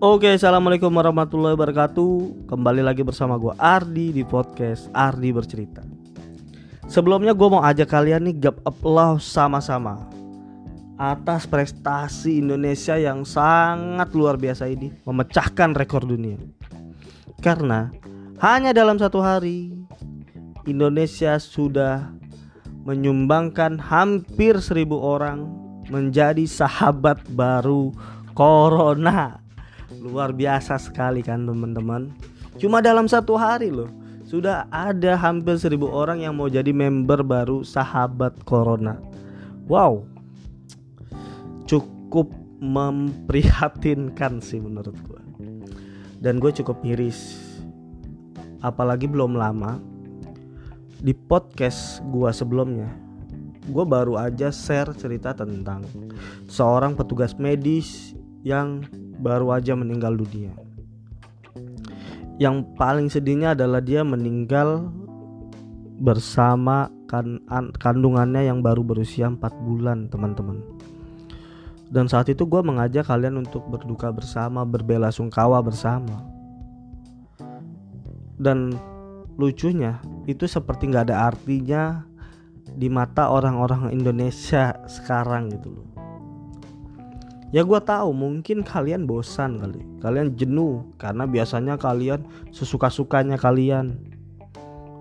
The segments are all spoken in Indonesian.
Oke, assalamualaikum warahmatullahi wabarakatuh. Kembali lagi bersama gue Ardi di podcast Ardi bercerita. Sebelumnya gue mau ajak kalian nih gap applause sama-sama atas prestasi Indonesia yang sangat luar biasa ini, memecahkan rekor dunia. Karena hanya dalam satu hari Indonesia sudah menyumbangkan hampir seribu orang menjadi sahabat baru Corona luar biasa sekali kan teman-teman. Cuma dalam satu hari loh sudah ada hampir seribu orang yang mau jadi member baru sahabat corona. Wow. Cukup memprihatinkan sih menurut gue dan gue cukup miris. Apalagi belum lama di podcast gue sebelumnya gue baru aja share cerita tentang seorang petugas medis yang baru aja meninggal dunia. Yang paling sedihnya adalah dia meninggal bersama kan kandungannya yang baru berusia 4 bulan teman-teman. Dan saat itu gue mengajak kalian untuk berduka bersama berbela sungkawa bersama. Dan lucunya itu seperti nggak ada artinya di mata orang-orang Indonesia sekarang gitu loh Ya gue tahu mungkin kalian bosan kali, kalian jenuh karena biasanya kalian sesuka-sukanya kalian.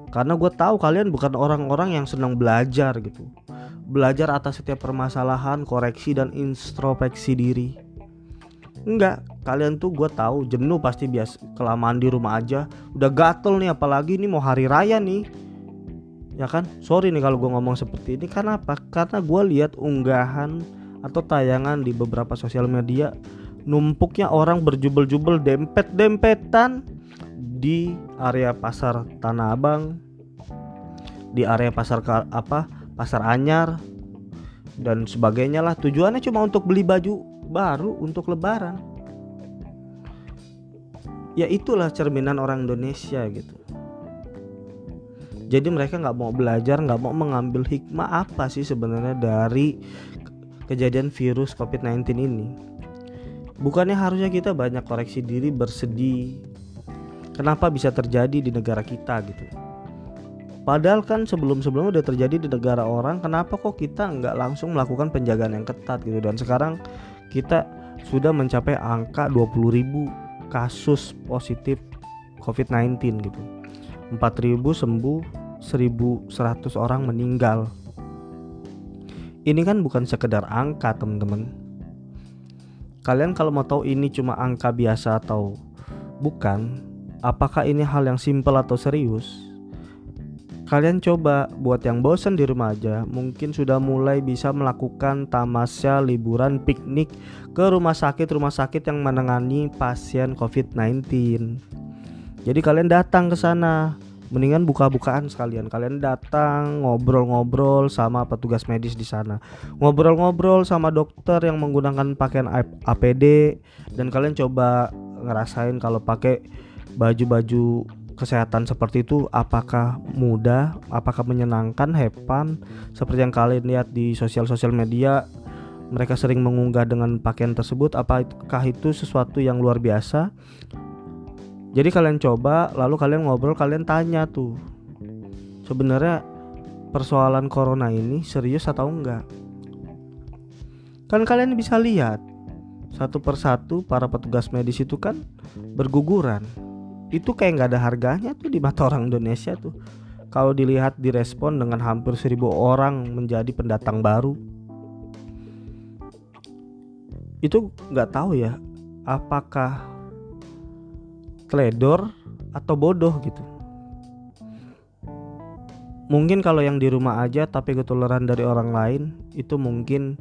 Karena gue tahu kalian bukan orang-orang yang senang belajar gitu, belajar atas setiap permasalahan, koreksi dan introspeksi diri. Enggak, kalian tuh gue tahu jenuh pasti biasa kelamaan di rumah aja, udah gatel nih apalagi ini mau hari raya nih. Ya kan, sorry nih kalau gue ngomong seperti ini, karena apa? Karena gue lihat unggahan atau tayangan di beberapa sosial media numpuknya orang berjubel-jubel dempet-dempetan di area pasar Tanah Abang di area pasar apa pasar Anyar dan sebagainya lah. Tujuannya cuma untuk beli baju baru untuk lebaran. Ya itulah cerminan orang Indonesia gitu. Jadi mereka nggak mau belajar nggak mau mengambil hikmah apa sih sebenarnya dari kejadian virus COVID-19 ini. Bukannya harusnya kita banyak koreksi diri bersedih. Kenapa bisa terjadi di negara kita gitu? Padahal kan sebelum-sebelumnya udah terjadi di negara orang, kenapa kok kita nggak langsung melakukan penjagaan yang ketat gitu? Dan sekarang kita sudah mencapai angka 20.000 kasus positif COVID-19 gitu. 4.000 sembuh, 1.100 orang meninggal ini kan bukan sekedar angka teman-teman. Kalian kalau mau tahu ini cuma angka biasa atau bukan apakah ini hal yang simpel atau serius? Kalian coba buat yang bosan di rumah aja mungkin sudah mulai bisa melakukan tamasya liburan piknik ke rumah sakit rumah sakit yang menangani pasien COVID-19 jadi kalian datang ke sana mendingan buka-bukaan sekalian. Kalian datang ngobrol-ngobrol sama petugas medis di sana. Ngobrol-ngobrol sama dokter yang menggunakan pakaian APD dan kalian coba ngerasain kalau pakai baju-baju kesehatan seperti itu apakah mudah apakah menyenangkan hepan seperti yang kalian lihat di sosial-sosial media mereka sering mengunggah dengan pakaian tersebut apakah itu sesuatu yang luar biasa jadi kalian coba lalu kalian ngobrol kalian tanya tuh. Sebenarnya persoalan corona ini serius atau enggak? Kan kalian bisa lihat satu persatu para petugas medis itu kan berguguran. Itu kayak nggak ada harganya tuh di mata orang Indonesia tuh. Kalau dilihat direspon dengan hampir seribu orang menjadi pendatang baru. Itu nggak tahu ya apakah teledor atau bodoh gitu. Mungkin kalau yang di rumah aja tapi ketularan dari orang lain itu mungkin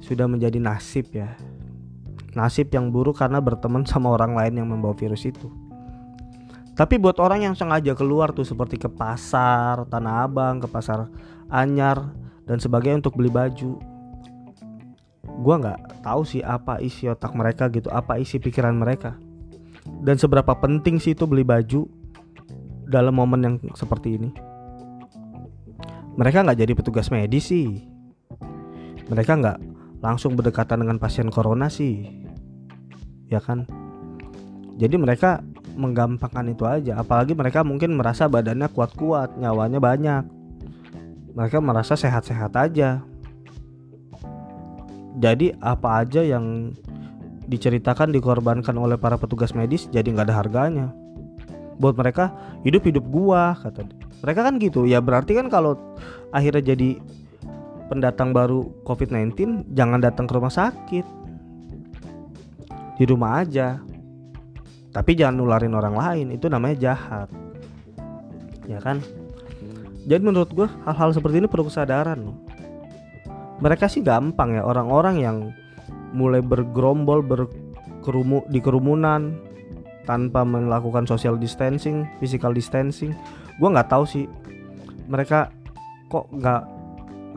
sudah menjadi nasib ya. Nasib yang buruk karena berteman sama orang lain yang membawa virus itu. Tapi buat orang yang sengaja keluar tuh seperti ke pasar Tanah Abang, ke pasar Anyar dan sebagainya untuk beli baju. Gua nggak tahu sih apa isi otak mereka gitu, apa isi pikiran mereka dan seberapa penting sih itu beli baju dalam momen yang seperti ini? Mereka nggak jadi petugas medis sih. Mereka nggak langsung berdekatan dengan pasien corona sih. Ya kan? Jadi mereka menggampangkan itu aja. Apalagi mereka mungkin merasa badannya kuat-kuat nyawanya banyak. Mereka merasa sehat-sehat aja. Jadi apa aja yang diceritakan dikorbankan oleh para petugas medis jadi nggak ada harganya. Buat mereka hidup hidup gua kata mereka kan gitu ya berarti kan kalau akhirnya jadi pendatang baru COVID-19 jangan datang ke rumah sakit. Di rumah aja. Tapi jangan nularin orang lain itu namanya jahat. Ya kan? Jadi menurut gue hal-hal seperti ini perlu kesadaran mereka sih gampang ya orang-orang yang mulai bergerombol berkerumu di kerumunan tanpa melakukan social distancing, physical distancing. Gue nggak tahu sih mereka kok nggak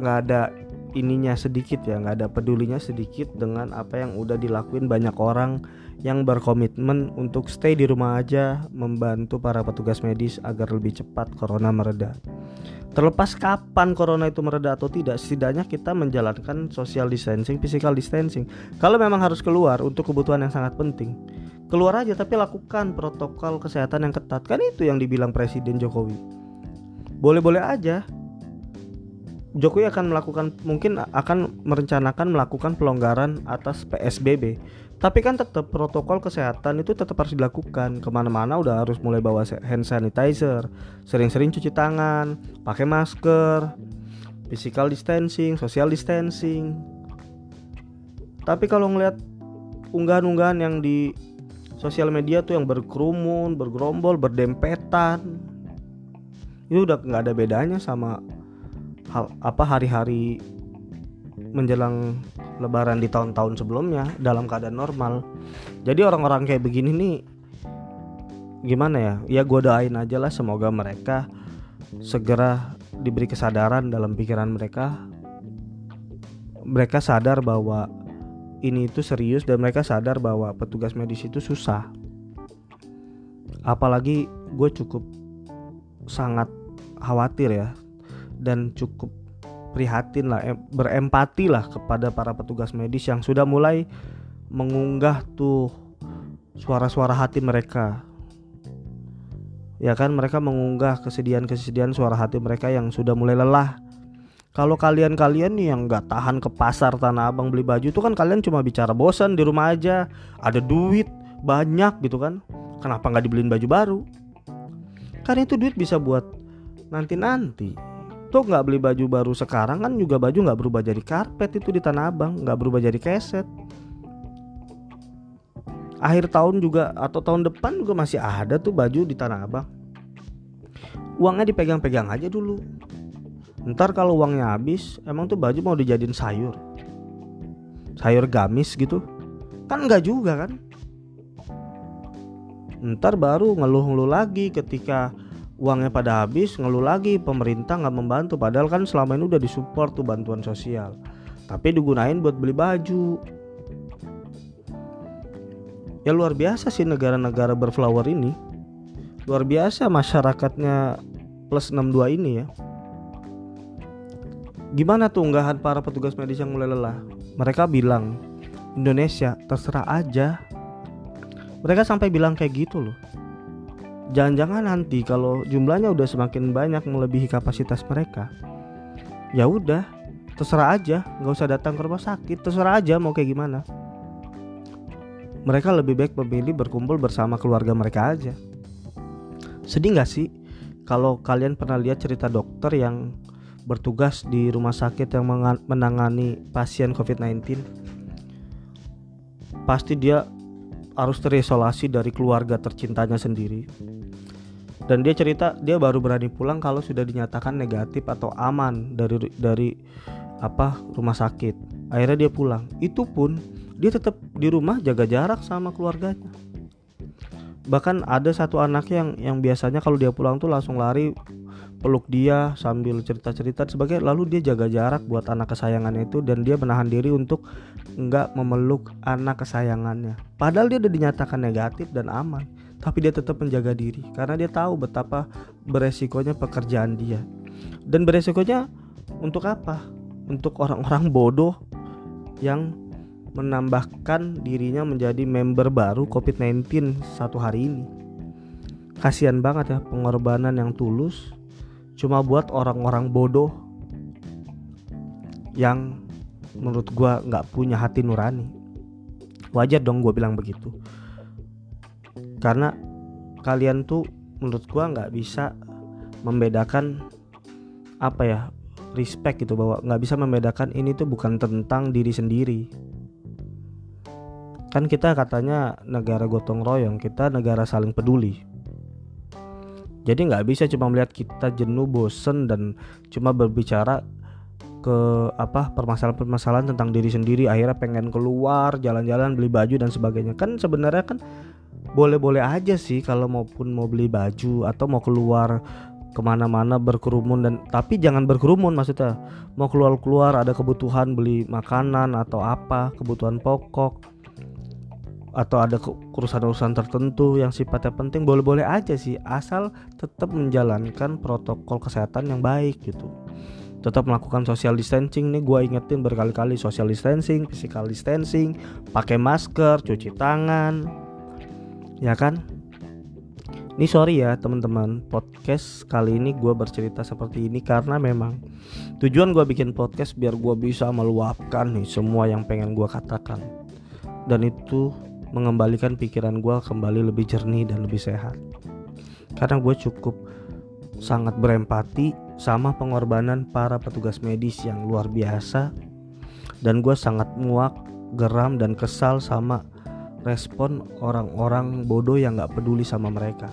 nggak ada ininya sedikit ya nggak ada pedulinya sedikit dengan apa yang udah dilakuin banyak orang yang berkomitmen untuk stay di rumah aja membantu para petugas medis agar lebih cepat corona mereda. Terlepas kapan corona itu mereda atau tidak, setidaknya kita menjalankan social distancing, physical distancing. Kalau memang harus keluar untuk kebutuhan yang sangat penting, keluar aja tapi lakukan protokol kesehatan yang ketat. Kan itu yang dibilang Presiden Jokowi. Boleh-boleh aja. Jokowi akan melakukan mungkin akan merencanakan melakukan pelonggaran atas PSBB tapi kan tetap protokol kesehatan itu tetap harus dilakukan. Ke mana-mana udah harus mulai bawa hand sanitizer sering-sering cuci tangan pakai masker physical distancing social distancing. Tapi kalau ngeliat unggahan-unggahan yang di sosial media tuh yang berkerumun bergerombol berdempetan itu udah nggak ada bedanya sama hal apa hari-hari menjelang lebaran di tahun-tahun sebelumnya dalam keadaan normal. Jadi orang-orang kayak begini nih gimana ya? Ya gue doain aja lah semoga mereka segera diberi kesadaran dalam pikiran mereka. Mereka sadar bahwa ini itu serius dan mereka sadar bahwa petugas medis itu susah. Apalagi gue cukup sangat khawatir ya dan cukup prihatin lah berempati lah kepada para petugas medis yang sudah mulai mengunggah tuh suara-suara hati mereka. Ya kan mereka mengunggah kesedihan-kesedihan suara hati mereka yang sudah mulai lelah. Kalau kalian-kalian nih yang nggak tahan ke pasar tanah abang beli baju itu kan kalian cuma bicara bosan di rumah aja. Ada duit banyak gitu kan. Kenapa nggak dibeliin baju baru? Kan itu duit bisa buat nanti-nanti Tuh nggak beli baju baru sekarang kan juga baju nggak berubah jadi karpet itu di Tanah Abang, nggak berubah jadi keset. Akhir tahun juga atau tahun depan juga masih ada tuh baju di Tanah Abang. Uangnya dipegang-pegang aja dulu. Ntar kalau uangnya habis, emang tuh baju mau dijadiin sayur. Sayur gamis gitu. Kan nggak juga kan? Ntar baru ngeluh-ngeluh lagi ketika uangnya pada habis ngeluh lagi pemerintah nggak membantu padahal kan selama ini udah disupport tuh bantuan sosial. Tapi digunain buat beli baju. Ya luar biasa sih negara-negara berflower ini. Luar biasa masyarakatnya plus 62 ini ya. Gimana tuh unggahan para petugas medis yang mulai lelah? Mereka bilang Indonesia terserah aja. Mereka sampai bilang kayak gitu loh jangan-jangan nanti kalau jumlahnya udah semakin banyak melebihi kapasitas mereka ya udah terserah aja nggak usah datang ke rumah sakit terserah aja mau kayak gimana. Mereka lebih baik memilih berkumpul bersama keluarga mereka aja. Sedih nggak sih kalau kalian pernah lihat cerita dokter yang bertugas di rumah sakit yang menangani pasien COVID-19 pasti dia harus terisolasi dari keluarga tercintanya sendiri. Dan dia cerita dia baru berani pulang kalau sudah dinyatakan negatif atau aman dari dari apa rumah sakit. Akhirnya dia pulang. Itu pun dia tetap di rumah jaga jarak sama keluarganya. Bahkan ada satu anak yang yang biasanya kalau dia pulang tuh langsung lari peluk dia sambil cerita-cerita sebagai lalu dia jaga jarak buat anak kesayangannya itu dan dia menahan diri untuk nggak memeluk anak kesayangannya. Padahal dia udah dinyatakan negatif dan aman tapi dia tetap menjaga diri karena dia tahu betapa beresikonya pekerjaan dia. Dan beresikonya untuk apa? Untuk orang-orang bodoh yang menambahkan dirinya menjadi member baru COVID-19 satu hari ini. Kasihan banget ya pengorbanan yang tulus cuma buat orang-orang bodoh yang menurut gua nggak punya hati nurani. Wajar dong gue bilang begitu. Karena kalian tuh menurut gua nggak bisa membedakan apa ya respect gitu bahwa nggak bisa membedakan ini tuh bukan tentang diri sendiri kan kita katanya negara gotong royong kita negara saling peduli jadi nggak bisa cuma melihat kita jenuh bosen dan cuma berbicara ke apa permasalahan-permasalahan tentang diri sendiri. Akhirnya pengen keluar jalan-jalan beli baju dan sebagainya. Kan sebenarnya kan boleh-boleh aja sih kalau maupun mau beli baju atau mau keluar ke mana-mana berkerumun dan tapi jangan berkerumun maksudnya. Mau keluar-keluar ada kebutuhan beli makanan atau apa kebutuhan pokok atau ada urusan-urusan tertentu yang sifatnya penting boleh-boleh aja sih. Asal tetap menjalankan protokol kesehatan yang baik gitu. Tetap melakukan social distancing. Nih gue ingetin berkali-kali social distancing physical distancing pakai masker cuci tangan. Ya kan? Ini sorry ya teman-teman. Podcast kali ini gue bercerita seperti ini karena memang tujuan gue bikin podcast biar gue bisa meluapkan nih semua yang pengen gue katakan. Dan itu mengembalikan pikiran gue kembali lebih jernih dan lebih sehat. Karena gue cukup sangat berempati sama pengorbanan para petugas medis yang luar biasa dan gue sangat muak geram dan kesal sama respon orang-orang bodoh yang gak peduli sama mereka.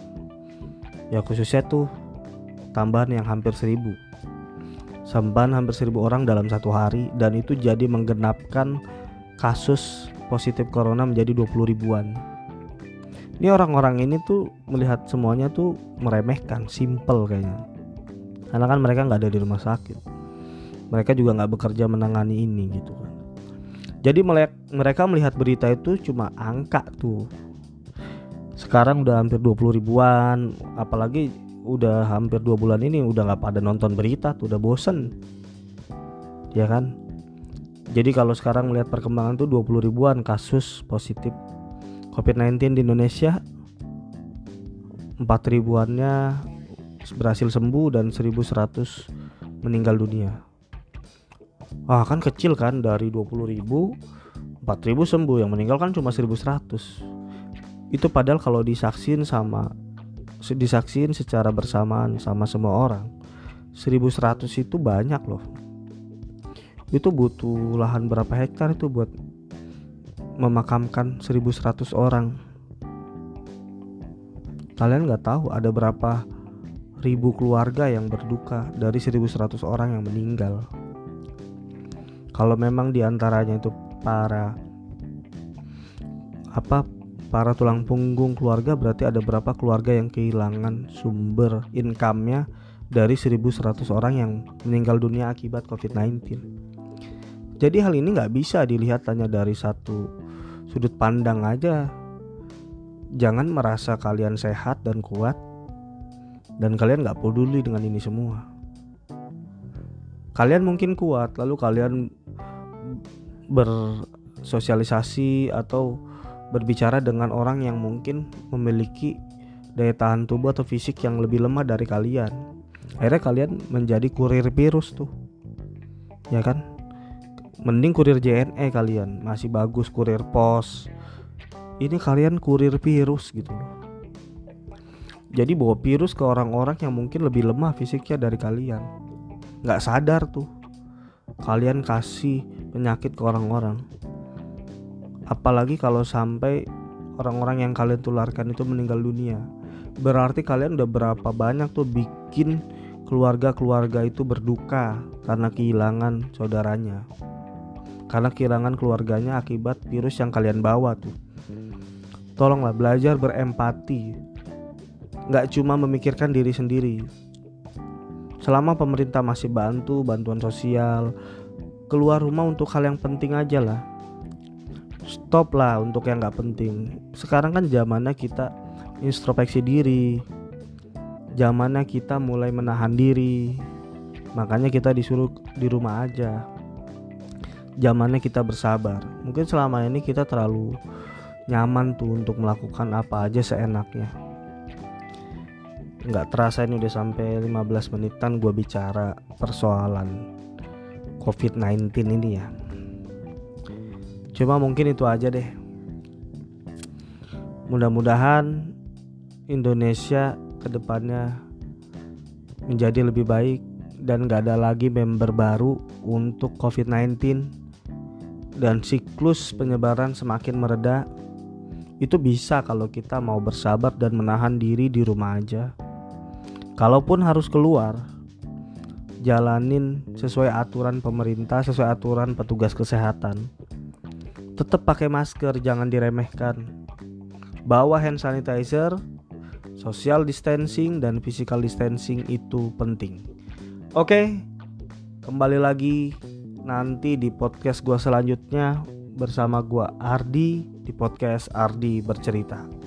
Ya khususnya tuh tambahan yang hampir seribu. Sampan hampir seribu orang dalam satu hari dan itu jadi menggenapkan kasus positif corona menjadi 20 ribuan. Ini orang-orang ini tuh melihat semuanya tuh meremehkan simple kayaknya. Karena kan mereka nggak ada di rumah sakit. Mereka juga nggak bekerja menangani ini gitu kan. Jadi mereka melihat berita itu cuma angka tuh. Sekarang udah hampir 20 ribuan apalagi udah hampir dua bulan ini udah nggak pada nonton berita tuh udah bosen. Ya kan jadi kalau sekarang melihat perkembangan tuh 20 ribuan kasus positif COVID-19 di Indonesia. 4 ribuannya berhasil sembuh dan 1100 meninggal dunia. Wah kan kecil kan dari 20 ribu 4 ribu sembuh yang meninggal kan cuma 1100 itu padahal kalau disaksin sama disaksin secara bersamaan sama semua orang 1100 itu banyak loh itu butuh lahan berapa hektar itu buat memakamkan 1100 orang? Kalian nggak tahu ada berapa ribu keluarga yang berduka dari 1100 orang yang meninggal. Kalau memang di antaranya itu para apa para tulang punggung keluarga berarti ada berapa keluarga yang kehilangan sumber income-nya dari 1100 orang yang meninggal dunia akibat COVID-19 jadi hal ini nggak bisa dilihat hanya dari satu sudut pandang aja. Jangan merasa kalian sehat dan kuat dan kalian nggak peduli dengan ini semua. Kalian mungkin kuat, lalu kalian bersosialisasi atau berbicara dengan orang yang mungkin memiliki daya tahan tubuh atau fisik yang lebih lemah dari kalian. Akhirnya kalian menjadi kurir virus tuh. Ya kan? Mending kurir JNE kalian. Masih bagus kurir pos. Ini kalian kurir virus gitu. Jadi bawa virus ke orang-orang yang mungkin lebih lemah fisiknya dari kalian. Nggak sadar tuh. Kalian kasih penyakit ke orang-orang. Apalagi kalau sampai orang-orang yang kalian tularkan itu meninggal dunia. Berarti kalian udah berapa banyak tuh bikin keluarga-keluarga itu berduka karena kehilangan saudaranya karena kehilangan keluarganya akibat virus yang kalian bawa tuh. Tolonglah belajar berempati, nggak cuma memikirkan diri sendiri. Selama pemerintah masih bantu bantuan sosial, keluar rumah untuk hal yang penting aja lah. Stop lah untuk yang nggak penting. Sekarang kan zamannya kita introspeksi diri, zamannya kita mulai menahan diri. Makanya kita disuruh di rumah aja zamannya kita bersabar. Mungkin selama ini kita terlalu nyaman tuh untuk melakukan apa aja seenaknya. Nggak terasa ini udah sampai 15 menitan gue bicara persoalan COVID-19 ini ya. Cuma mungkin itu aja deh. Mudah-mudahan Indonesia ke depannya menjadi lebih baik dan gak ada lagi member baru untuk COVID-19 dan siklus penyebaran semakin mereda itu bisa kalau kita mau bersabar dan menahan diri di rumah aja. Kalaupun harus keluar jalanin sesuai aturan pemerintah sesuai aturan petugas kesehatan. Tetap pakai masker jangan diremehkan. Bawa hand sanitizer social distancing dan physical distancing itu penting. Oke kembali lagi nanti di podcast gua selanjutnya bersama gua Ardi di podcast Ardi bercerita